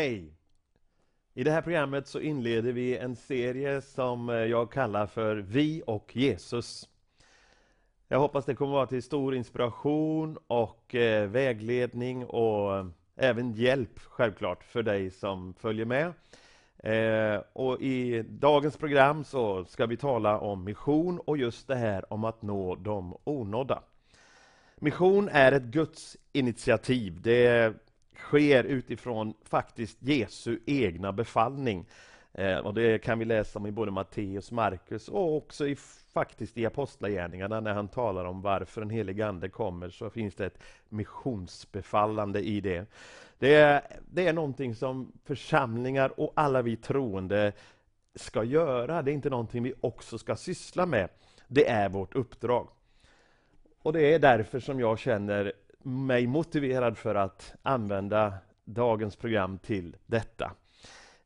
Hej! I det här programmet så inleder vi en serie som eh, jag kallar för Vi och Jesus. Jag hoppas det kommer att vara till stor inspiration och eh, vägledning och eh, även hjälp självklart för dig som följer med. Och I dagens program så ska vi tala om mission och just det här om att nå de onådda. Mission är ett Guds initiativ. Det sker utifrån faktiskt Jesu egna befallning. Eh, och Det kan vi läsa om i både Matteus, Markus och också i, faktiskt i Apostlagärningarna när han talar om varför den helige Ande kommer så finns det ett missionsbefallande i det. Det är, det är någonting som församlingar och alla vi troende ska göra. Det är inte någonting vi också ska syssla med. Det är vårt uppdrag. Och det är därför som jag känner mig motiverad för att använda dagens program till detta.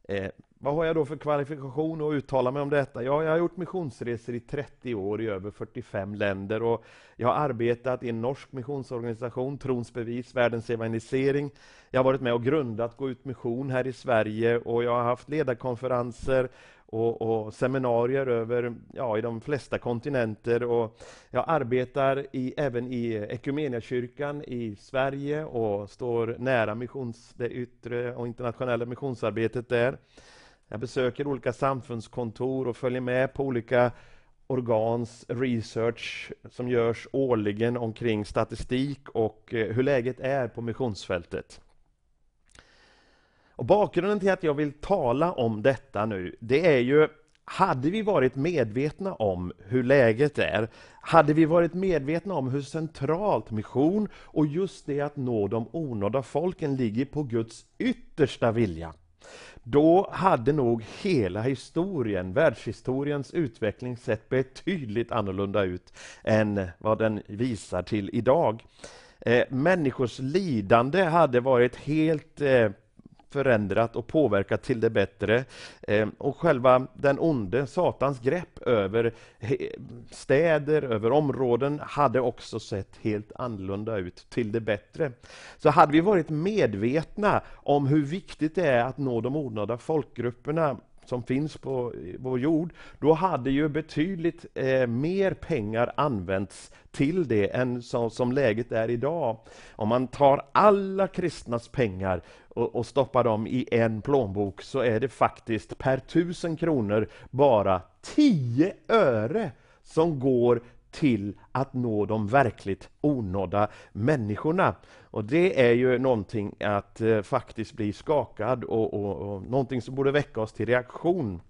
Eh, vad har jag då för kvalifikation att uttala mig om detta? Ja, jag har gjort missionsresor i 30 år i över 45 länder och jag har arbetat i en norsk missionsorganisation, Trons bevis, Världens evangelisering. Jag har varit med och grundat Gå ut mission här i Sverige och jag har haft ledarkonferenser och, och, seminarier över, ja, i de flesta kontinenter. Och jag arbetar i, även i Ekumeniakyrkan i Sverige och står nära missions, det yttre och internationella missionsarbetet där. Jag besöker olika samfundskontor och följer med på olika organs research som görs årligen omkring statistik och eh, hur läget är på missionsfältet. Och bakgrunden till att jag vill tala om detta nu, det är ju hade vi varit medvetna om hur läget är, hade vi varit medvetna om hur centralt mission och just det att nå de onådda folken ligger på Guds yttersta vilja, då hade nog hela historien, världshistoriens utveckling sett betydligt annorlunda ut än vad den visar till idag. Eh, människors lidande hade varit helt eh, förändrat och påverkat till det bättre. Eh, och själva den onde, Satans grepp över städer, över områden hade också sett helt annorlunda ut till det bättre. Så hade vi varit medvetna om hur viktigt det är att nå de onådda folkgrupperna som finns på vår jord, då hade ju betydligt eh, mer pengar använts till det än så, som läget är idag. Om man tar alla kristnas pengar och, och stoppar dem i en plånbok så är det faktiskt per tusen kronor bara 10 öre som går till att nå de verkligt onådda människorna. Och det är ju någonting att eh, faktiskt bli skakad och, och, och någonting som borde väcka oss till reaktion.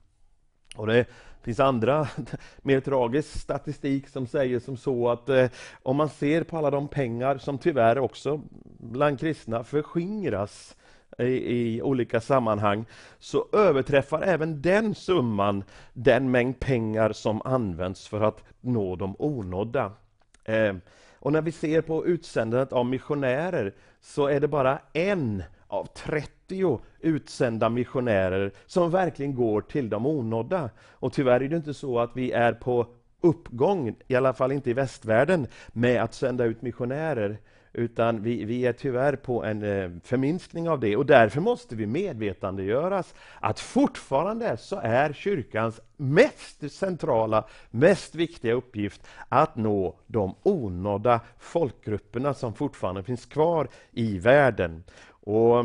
Och det finns andra, mer tragisk statistik som säger som så att eh, om man ser på alla de pengar som tyvärr också bland kristna förskingras i, i, olika sammanhang så överträffar även den summan den mängd pengar som används för att nå de onådda. Eh, och när vi ser på utsändandet av missionärer så är det bara en av 30 utsända missionärer som verkligen går till de onådda. Och tyvärr är det inte så att vi är på uppgång, i alla fall inte i västvärlden, med att sända ut missionärer. Utan vi, vi är tyvärr på en eh, förminskning av det och därför måste vi medvetandegöras att fortfarande så är kyrkans mest centrala, mest viktiga uppgift att nå de onådda folkgrupperna som fortfarande finns kvar i världen. Och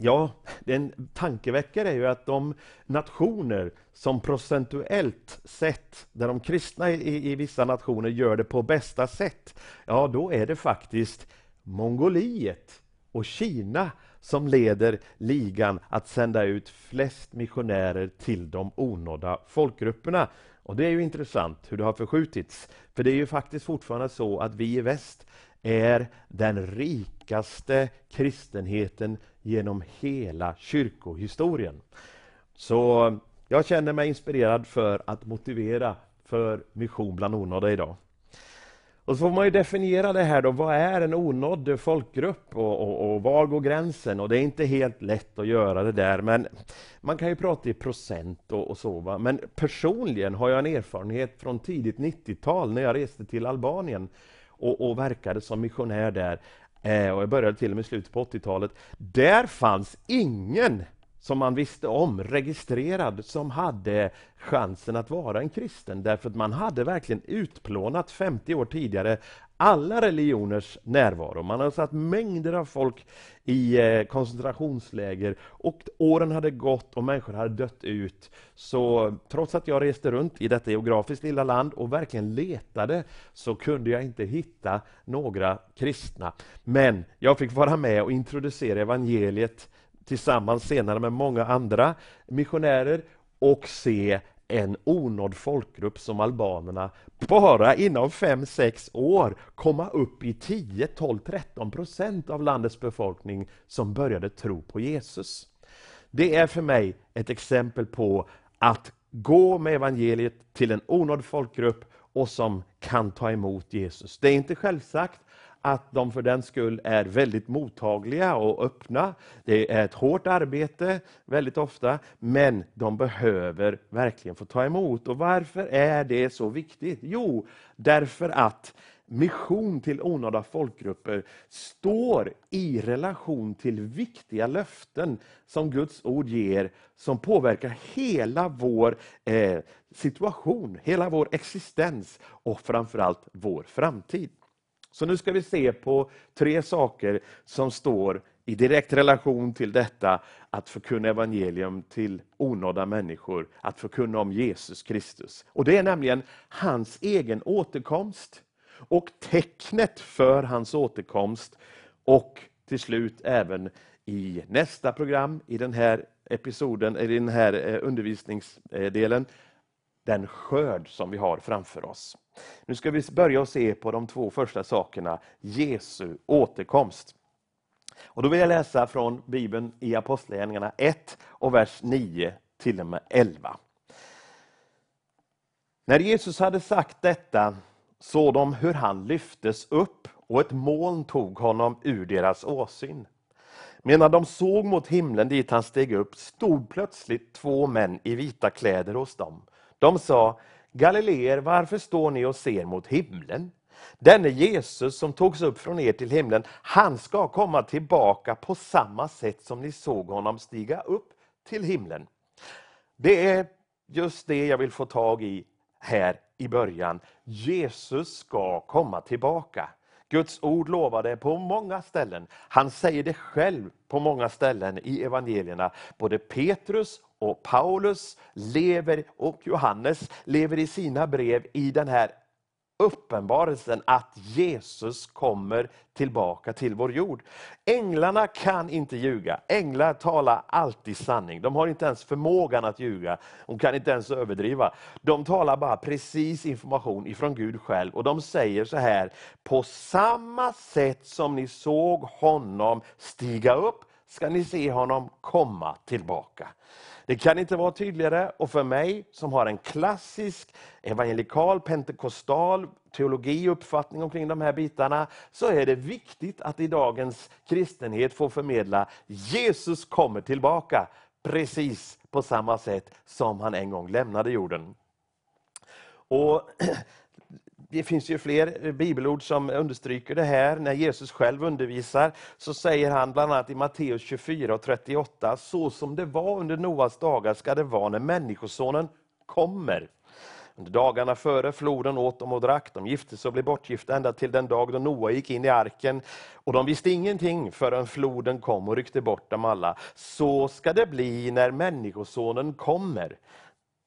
Ja, en tankeväckare är ju att de nationer som procentuellt sett, där de kristna i, i vissa nationer gör det på bästa sätt, ja då är det faktiskt Mongoliet och Kina som leder ligan att sända ut flest missionärer till de onådda folkgrupperna. Och det är ju intressant hur det har förskjutits. För det är ju faktiskt fortfarande så att vi i väst är den rikaste kristenheten genom hela kyrkohistorien. Så jag känner mig inspirerad för att motivera för mission bland onådda idag. Och så får man ju definiera det här då, vad är en onådd folkgrupp och, och, och var går gränsen? Och det är inte helt lätt att göra det där, men man kan ju prata i procent och, och så. Va? Men personligen har jag en erfarenhet från tidigt 90-tal när jag reste till Albanien och, och verkade som missionär där, eh, och jag började till och med i slutet på 80-talet. Där fanns ingen som man visste om, registrerad, som hade chansen att vara en kristen. Därför att man hade verkligen utplånat 50 år tidigare alla religioners närvaro. Man hade satt mängder av folk i eh, koncentrationsläger och åren hade gått och människor hade dött ut. Så trots att jag reste runt i detta geografiskt lilla land och verkligen letade så kunde jag inte hitta några kristna. Men jag fick vara med och introducera evangeliet tillsammans senare med många andra missionärer och se en onådd folkgrupp som albanerna bara inom 5-6 år komma upp i 10, 12, 13 procent av landets befolkning som började tro på Jesus. Det är för mig ett exempel på att gå med evangeliet till en onådd folkgrupp och som kan ta emot Jesus. Det är inte självsagt att de för den skull är väldigt mottagliga och öppna. Det är ett hårt arbete väldigt ofta, men de behöver verkligen få ta emot. Och varför är det så viktigt? Jo, därför att mission till onådda folkgrupper står i relation till viktiga löften som Guds ord ger, som påverkar hela vår eh, situation, hela vår existens och framförallt vår framtid. Så nu ska vi se på tre saker som står i direkt relation till detta att förkunna evangelium till onådda människor, att förkunna om Jesus Kristus. Och Det är nämligen hans egen återkomst och tecknet för hans återkomst och till slut även i nästa program, i den här episoden, i den här eh, undervisningsdelen, den skörd som vi har framför oss. Nu ska vi börja och se på de två första sakerna, Jesu återkomst. Och då vill jag läsa från Bibeln i Apostlagärningarna 1 och vers 9 till och med 11. När Jesus hade sagt detta såg de hur han lyftes upp och ett moln tog honom ur deras åsyn. Medan de såg mot himlen dit han steg upp stod plötsligt två män i vita kläder hos dem. De sa, Galileer, varför står ni och ser mot himlen? Denne Jesus som togs upp från er till himlen, han ska komma tillbaka på samma sätt som ni såg honom stiga upp till himlen. Det är just det jag vill få tag i här i början. Jesus ska komma tillbaka. Guds ord lovar det på många ställen. Han säger det själv på många ställen i evangelierna. Både Petrus och Paulus lever och Johannes lever i sina brev i den här uppenbarelsen att Jesus kommer tillbaka till vår jord. Änglarna kan inte ljuga. Änglar talar alltid sanning. De har inte ens förmågan att ljuga. De kan inte ens överdriva. De talar bara precis information ifrån Gud själv. Och de säger så här, på samma sätt som ni såg honom stiga upp, ska ni se honom komma tillbaka. Det kan inte vara tydligare och för mig som har en klassisk evangelikal, pentekostal teologi och uppfattning omkring de här bitarna, så är det viktigt att i dagens kristenhet få förmedla Jesus kommer tillbaka, precis på samma sätt som han en gång lämnade jorden. Och det finns ju fler eh, bibelord som understryker det här. När Jesus själv undervisar så säger han bland annat i Matteus 24 och 38, så som det var under Noas dagar ska det vara när Människosonen kommer. Under dagarna före floden åt de och drack, de gifte sig och blev bortgifta ända till den dag då Noa gick in i arken. Och de visste ingenting förrän floden kom och ryckte bort dem alla. Så ska det bli när Människosonen kommer.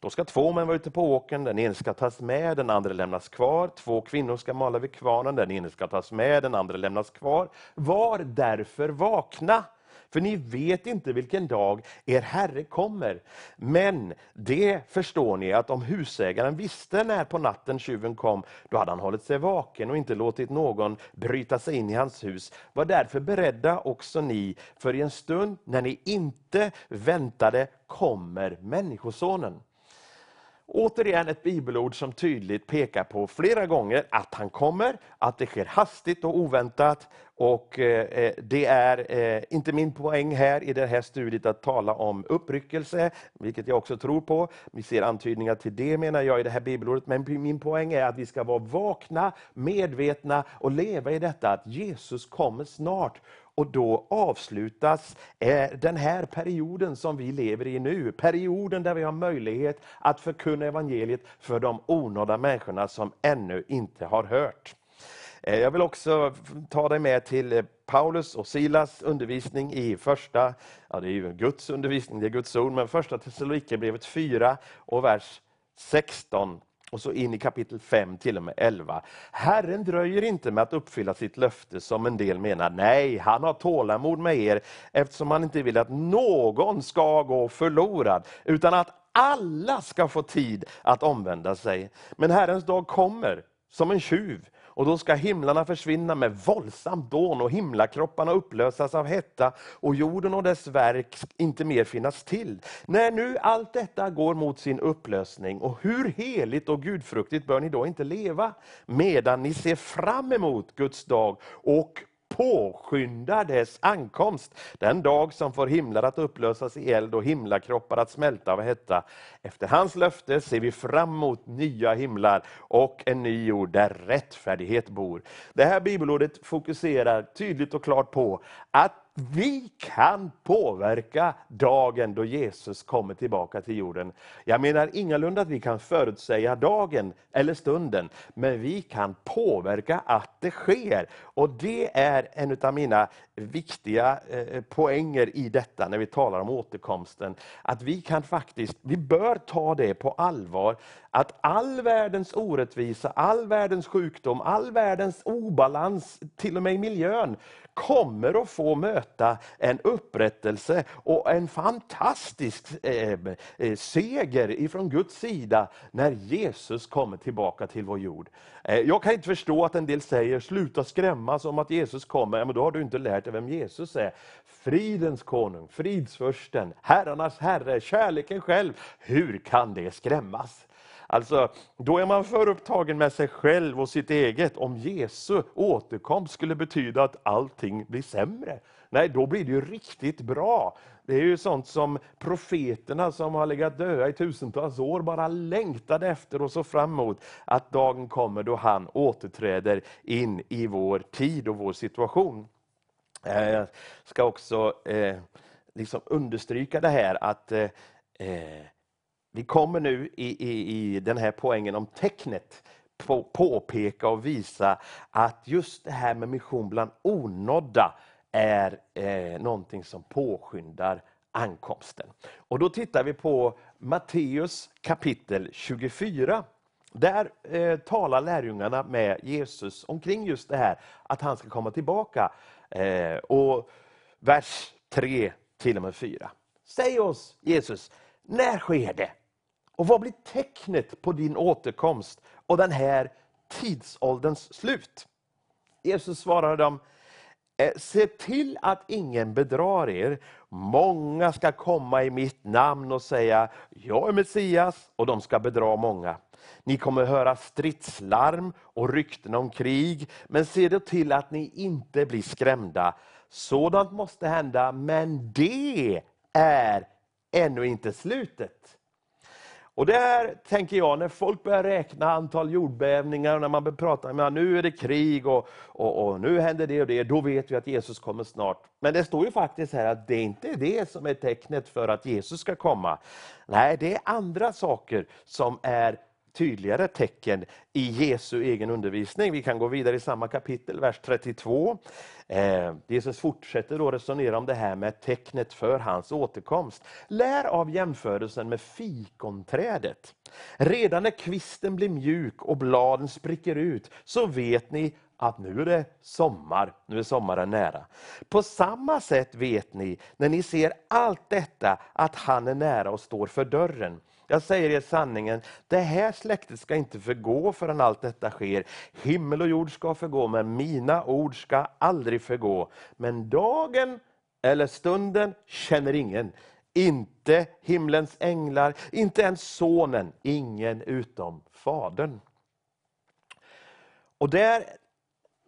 Då ska två män vara ute på åken, den ene ska tas med, den andra lämnas kvar. Två kvinnor ska mala vid kvarnen, den ene ska tas med, den andra lämnas kvar. Var därför vakna, för ni vet inte vilken dag er Herre kommer. Men det förstår ni att om husägaren visste när på natten tjuven kom, då hade han hållit sig vaken och inte låtit någon bryta sig in i hans hus. Var därför beredda också ni, för i en stund när ni inte väntade kommer Människosonen. Återigen ett bibelord som tydligt pekar på flera gånger att han kommer, att det sker hastigt och oväntat. Och eh, eh, Det är eh, inte min poäng här i det här studiet att tala om uppryckelse, vilket jag också tror på. Vi ser antydningar till det menar jag i det här bibelordet. Men min poäng är att vi ska vara vakna, medvetna och leva i detta att Jesus kommer snart. Och då avslutas eh, den här perioden som vi lever i nu. Perioden där vi har möjlighet att förkunna evangeliet för de onådda människorna som ännu inte har hört. Eh, jag vill också ta dig med till Paulus och Silas undervisning i första, ja det är ju Guds undervisning, det är Guds ord, men första Thessalonikerbrevet 4 och vers 16 och så in i kapitel 5 till och med 11. Herren dröjer inte med att uppfylla sitt löfte som en del menar. Nej, han har tålamod med er eftersom han inte vill att någon ska gå förlorad, utan att alla ska få tid att omvända sig. Men Herrens dag kommer som en tjuv. Och då ska himlarna försvinna med våldsamt dån och himlakropparna upplösas av hetta och jorden och dess verk inte mer finnas till. När nu allt detta går mot sin upplösning, och hur heligt och gudfruktigt bör ni då inte leva, medan ni ser fram emot Guds dag och påskyndar dess ankomst. Den dag som får himlar att upplösas i eld och himlakroppar att smälta av hetta. Efter hans löfte ser vi fram emot nya himlar och en ny jord där rättfärdighet bor. Det här bibelordet fokuserar tydligt och klart på att vi kan påverka dagen då Jesus kommer tillbaka till jorden. Jag menar ingalunda att vi kan förutsäga dagen eller stunden, men vi kan påverka att det sker. Och Det är en av mina viktiga eh, poänger i detta när vi talar om återkomsten. Att vi kan faktiskt, vi bör ta det på allvar, att all världens orättvisa, all världens sjukdom, all världens obalans, till och med i miljön, kommer att få möta en upprättelse och en fantastisk eh, eh, seger ifrån Guds sida när Jesus kommer tillbaka till vår jord. Eh, jag kan inte förstå att en del säger, sluta skrämmas om att Jesus kommer. Ja, men då har du inte lärt vem Jesus är. Fridens konung, fridsförsten, herrarnas herre, kärleken själv. Hur kan det skrämmas? Alltså, då är man för upptagen med sig själv och sitt eget. Om Jesu återkomst skulle betyda att allting blir sämre. Nej, då blir det ju riktigt bra. Det är ju sånt som profeterna som har legat döda i tusentals år bara längtade efter och så fram emot att dagen kommer då han återträder in i vår tid och vår situation. Eh, jag ska också eh, liksom understryka det här att eh, eh vi kommer nu i, i, i den här poängen om tecknet på, påpeka och visa att just det här med mission bland onådda är eh, någonting som påskyndar ankomsten. Och Då tittar vi på Matteus kapitel 24. Där eh, talar lärjungarna med Jesus omkring just det här att han ska komma tillbaka. Eh, och Vers 3 till och med 4. Säg oss Jesus, när sker det? Och vad blir tecknet på din återkomst och den här tidsålderns slut? Jesus svarade dem, eh, Se till att ingen bedrar er. Många ska komma i mitt namn och säga, jag är Messias, och de ska bedra många. Ni kommer höra stridslarm och rykten om krig, men se då till att ni inte blir skrämda. Sådant måste hända, men det är ännu inte slutet. Och där tänker jag, när folk börjar räkna antal jordbävningar, när man börjar prata om att nu är det krig och, och, och, nu händer det och det, då vet vi att Jesus kommer snart. Men det står ju faktiskt här att det inte är det som är tecknet för att Jesus ska komma. Nej, det är andra saker som är tydligare tecken i Jesu egen undervisning. Vi kan gå vidare i samma kapitel, vers 32. Eh, Jesus fortsätter då resonera om det här med tecknet för hans återkomst. Lär av jämförelsen med fikonträdet. Redan när kvisten blir mjuk och bladen spricker ut, så vet ni att nu är det sommar, nu är sommaren nära. På samma sätt vet ni, när ni ser allt detta, att han är nära och står för dörren. Jag säger er sanningen, det här släktet ska inte förgå förrän allt detta sker. Himmel och jord ska förgå, men mina ord ska aldrig förgå. Men dagen eller stunden känner ingen, inte himlens änglar, inte ens sonen, ingen utom fadern. Och där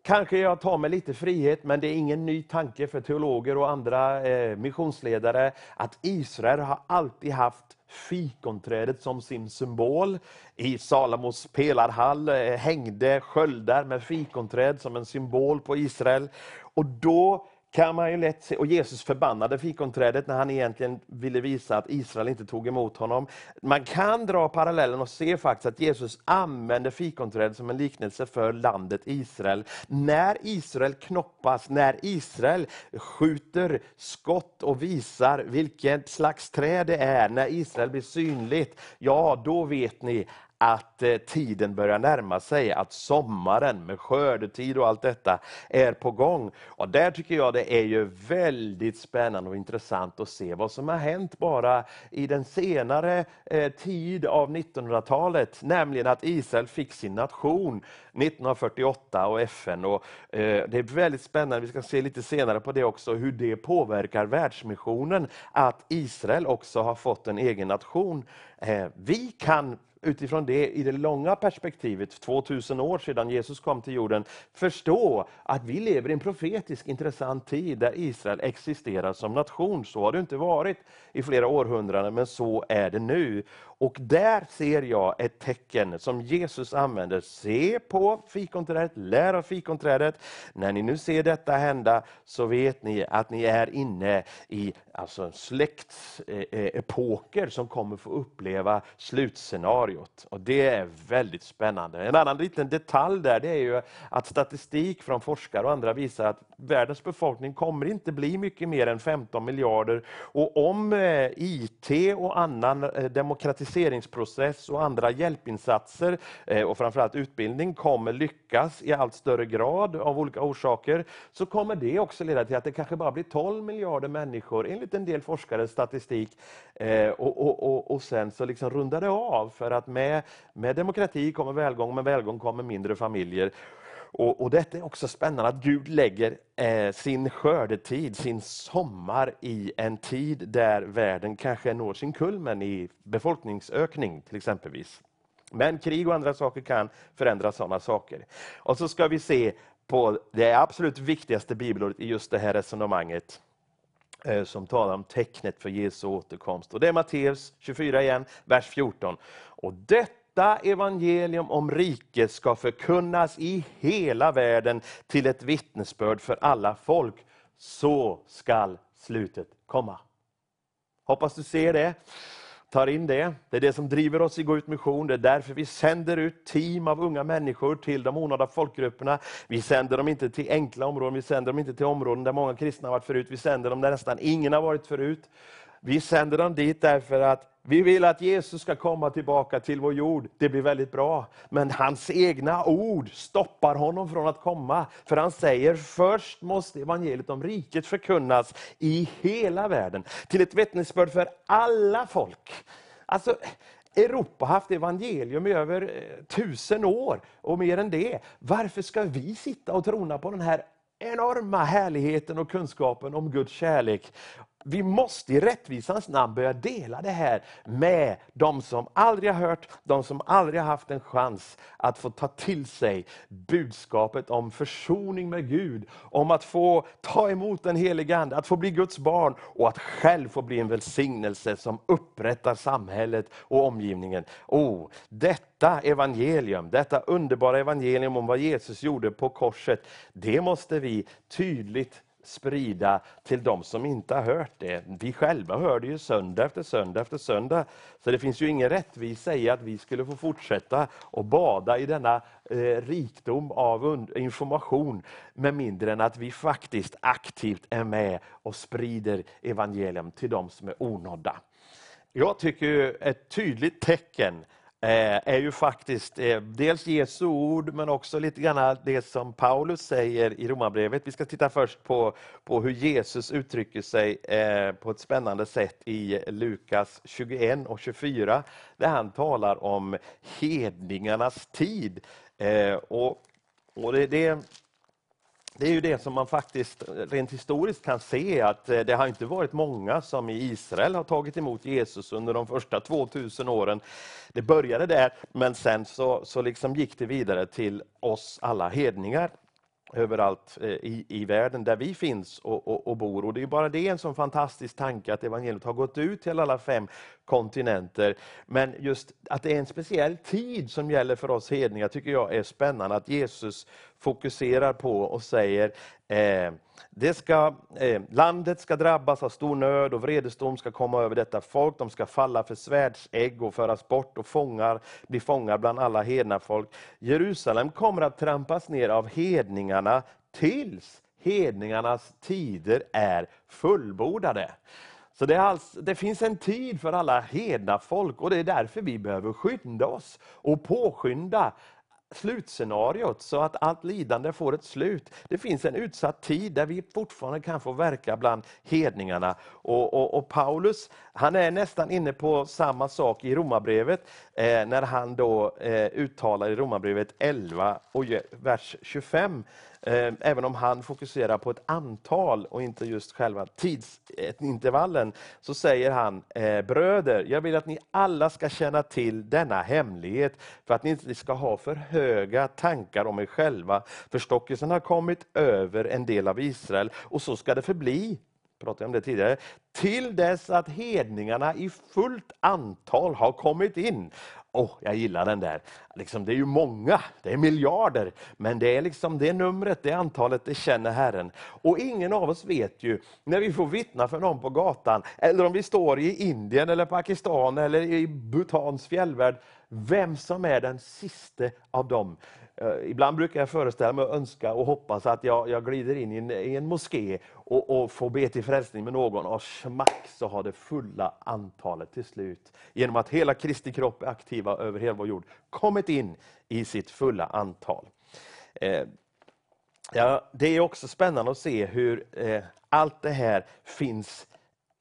kanske jag tar mig lite frihet, men det är ingen ny tanke för teologer och andra eh, missionsledare, att Israel har alltid haft fikonträdet som sin symbol. I Salomos pelarhall eh, hängde sköldar med fikonträd som en symbol på Israel. Och då kan man ju lätt se, och Jesus förbannade fikonträdet när han egentligen ville visa att Israel inte tog emot honom. Man kan dra parallellen och se faktiskt att Jesus använde fikonträdet som en liknelse för landet Israel. När Israel knoppas, när Israel skjuter skott och visar vilket slags träd det är, när Israel blir synligt, ja då vet ni att eh, tiden börjar närma sig, att sommaren med skördetid och allt detta är på gång. Och där tycker jag det är ju väldigt spännande och intressant att se vad som har hänt bara i den senare eh, tid av 1900-talet, nämligen att Israel fick sin nation 1948 och FN. Och, eh, det är väldigt spännande, vi ska se lite senare på det också, hur det påverkar världsmissionen, att Israel också har fått en egen nation. Vi kan utifrån det i det långa perspektivet, 2000 år sedan Jesus kom till jorden, förstå att vi lever i en profetisk intressant tid där Israel existerar som nation. Så har det inte varit i flera århundraden, men så är det nu. Och där ser jag ett tecken som Jesus använder. Se på fikonträdet, lär av fikonträdet. När ni nu ser detta hända så vet ni att ni är inne i alltså, släktsepoker eh, eh, som kommer få uppleva slutscenariot. Och det är väldigt spännande. En annan liten detalj där det är ju att statistik från forskare och andra visar att världens befolkning kommer inte bli mycket mer än 15 miljarder. Och om eh, IT och annan demokratisering demokratiseringsprocess och andra hjälpinsatser eh, och framförallt utbildning kommer lyckas i allt större grad av olika orsaker, så kommer det också leda till att det kanske bara blir 12 miljarder människor enligt en del forskares statistik. Eh, och, och, och, och sen så liksom rundar det av, för att med, med demokrati kommer välgång, med välgång kommer mindre familjer. Och, och Detta är också spännande, att Gud lägger eh, sin skördetid, sin sommar i en tid där världen kanske når sin kulmen i befolkningsökning till exempelvis. Men krig och andra saker kan förändra sådana saker. Och så ska vi se på det absolut viktigaste bibelordet i just det här resonemanget eh, som talar om tecknet för Jesu återkomst. Och Det är Matteus 24 igen, vers 14. Och detta detta evangelium om riket ska förkunnas i hela världen till ett vittnesbörd för alla folk. Så skall slutet komma. Hoppas du ser det, tar in det. Det är det som driver oss i Gå ut mission. Det är därför vi sänder ut team av unga människor till de onådda folkgrupperna. Vi sänder dem inte till enkla områden, vi sänder dem inte till områden där många kristna har varit förut. Vi sänder dem där nästan ingen har varit förut. Vi sänder dem dit därför att vi vill att Jesus ska komma tillbaka till vår jord. Det blir väldigt bra. Men hans egna ord stoppar honom från att komma. För han säger, först måste evangeliet om riket förkunnas i hela världen. Till ett vittnesbörd för alla folk. Alltså, Europa har haft evangelium i över eh, tusen år och mer än det. Varför ska vi sitta och trona på den här enorma härligheten och kunskapen om Guds kärlek vi måste i rättvisans namn börja dela det här med de som aldrig har hört, de som aldrig har haft en chans att få ta till sig budskapet om försoning med Gud, om att få ta emot den helige Ande, att få bli Guds barn och att själv få bli en välsignelse som upprättar samhället och omgivningen. Oh, detta evangelium, detta underbara evangelium om vad Jesus gjorde på korset, det måste vi tydligt sprida till de som inte har hört det. Vi själva hör det ju söndag efter söndag efter söndag. Så det finns ju ingen rättvisa i att vi skulle få fortsätta att bada i denna eh, rikdom av information med mindre än att vi faktiskt aktivt är med och sprider evangelium till de som är onådda. Jag tycker ett tydligt tecken Eh, är ju faktiskt eh, dels Jesu ord, men också lite grann det som Paulus säger i Romarbrevet. Vi ska titta först på, på hur Jesus uttrycker sig eh, på ett spännande sätt i Lukas 21 och 24, där han talar om hedningarnas tid. Och, och det, det det är ju det som man faktiskt rent historiskt kan se, att eh, det har inte varit många som i Israel har tagit emot Jesus under de första 2000 åren. Det började där, men sen så, så liksom gick det vidare till oss alla hedningar överallt eh, i, i världen där vi finns och, och, och, bor. Och Det är bara det en sån fantastisk tanke att evangeliet har gått ut till alla fem kontinenter. Men just att det är en speciell tid som gäller för oss hedningar tycker jag är spännande. Att Jesus fokuserar på och säger eh, det ska, eh, landet ska drabbas av stor nöd och vredesdom ska komma över detta folk. De ska falla för svärdsägg och föras bort och fångar, bli fångar bland alla hedna folk. Jerusalem kommer att trampas ner av hedningarna tills hedningarnas tider är fullbordade. Så det, alltså, det, finns en tid för alla hedna folk och det är därför vi behöver skynda oss och påskynda slutscenariot så att allt lidande får ett slut. Det finns en utsatt tid där vi fortfarande kan få verka bland hedningarna. Och, och, och Paulus han är nästan inne på samma sak i Romarbrevet eh, när han då eh, uttalar i Romarbrevet 11 och vers 25 Eh, även om han fokuserar på ett antal och inte just själva tidsintervallen, så säger han, eh, bröder, jag vill att ni alla ska känna till denna hemlighet, för att ni inte ska ha för höga tankar om er själva. Förstockelsen har kommit över en del av Israel, och så ska det förbli pratade om det tidigare, till dess att hedningarna i fullt antal har kommit in. Oh, jag gillar den där. Liksom, det är ju många, det är miljarder, men det är liksom det numret, det antalet, det känner Herren. Och ingen av oss vet ju, när vi får vittna för någon på gatan, eller om vi står i Indien, eller Pakistan, eller i Bhutans fjällvärld, vem som är den siste av dem. Eh, ibland brukar jag föreställa mig och önska och hoppas att jag, jag glider in i en, i en moské och, och får be till frälsning med någon och smack så har det fulla antalet till slut, genom att hela Kristi kropp är aktiva över hela vår jord, kommit in i sitt fulla antal. Eh, ja, det är också spännande att se hur eh, allt det här finns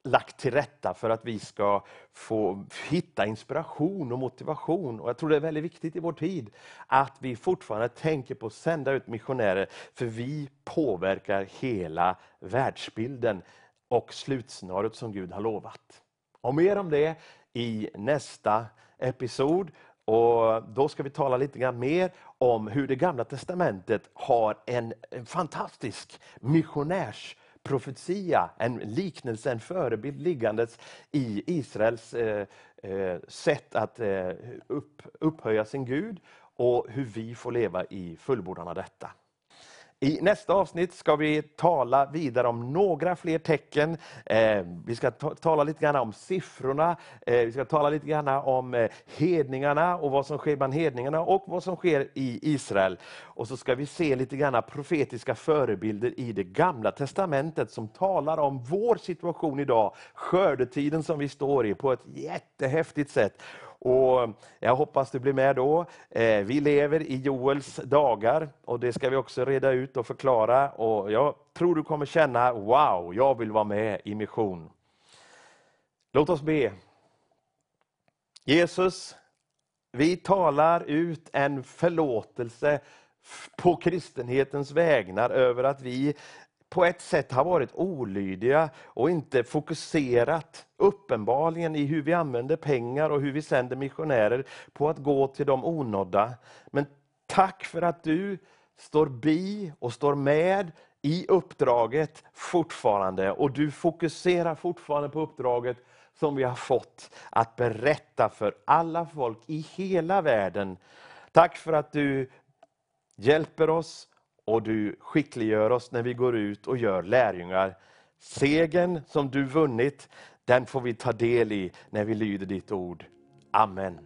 lagt till rätta för att vi ska få hitta inspiration och motivation. Och Jag tror det är väldigt viktigt i vår tid att vi fortfarande tänker på att sända ut missionärer, för vi påverkar hela världsbilden och slutscenariot som Gud har lovat. Och mer om det i nästa episod. Och Då ska vi tala lite grann mer om hur det gamla testamentet har en fantastisk missionärs profetia, en liknelse, en förebild liggandes i Israels eh, eh, sätt att eh, upp, upphöja sin Gud och hur vi får leva i fullbordan av detta. I nästa avsnitt ska vi tala vidare om några fler tecken. Eh, vi ska tala lite grann om siffrorna, eh, vi ska tala lite grann om eh, hedningarna och vad som sker bland hedningarna och vad som sker i Israel. Och så ska vi se lite grann profetiska förebilder i det gamla testamentet som talar om vår situation idag, skördetiden som vi står i, på ett jättehäftigt sätt. Och jag hoppas du blir med då. Eh, vi lever i Joels dagar och det ska vi också reda ut och förklara. Och jag tror du kommer känna, wow, jag vill vara med i mission. Låt oss be. Jesus, vi talar ut en förlåtelse på kristenhetens vägnar över att vi på ett sätt har varit olydiga och inte fokuserat, uppenbarligen, i hur vi använder pengar och hur vi sänder missionärer på att gå till de onådda. Men tack för att du står bi och står med i uppdraget fortfarande. Och du fokuserar fortfarande på uppdraget som vi har fått, att berätta för alla folk i hela världen. Tack för att du hjälper oss och du skickliggör oss när vi går ut och gör lärjungar. Segen som du vunnit, den får vi ta del i när vi lyder ditt ord. Amen.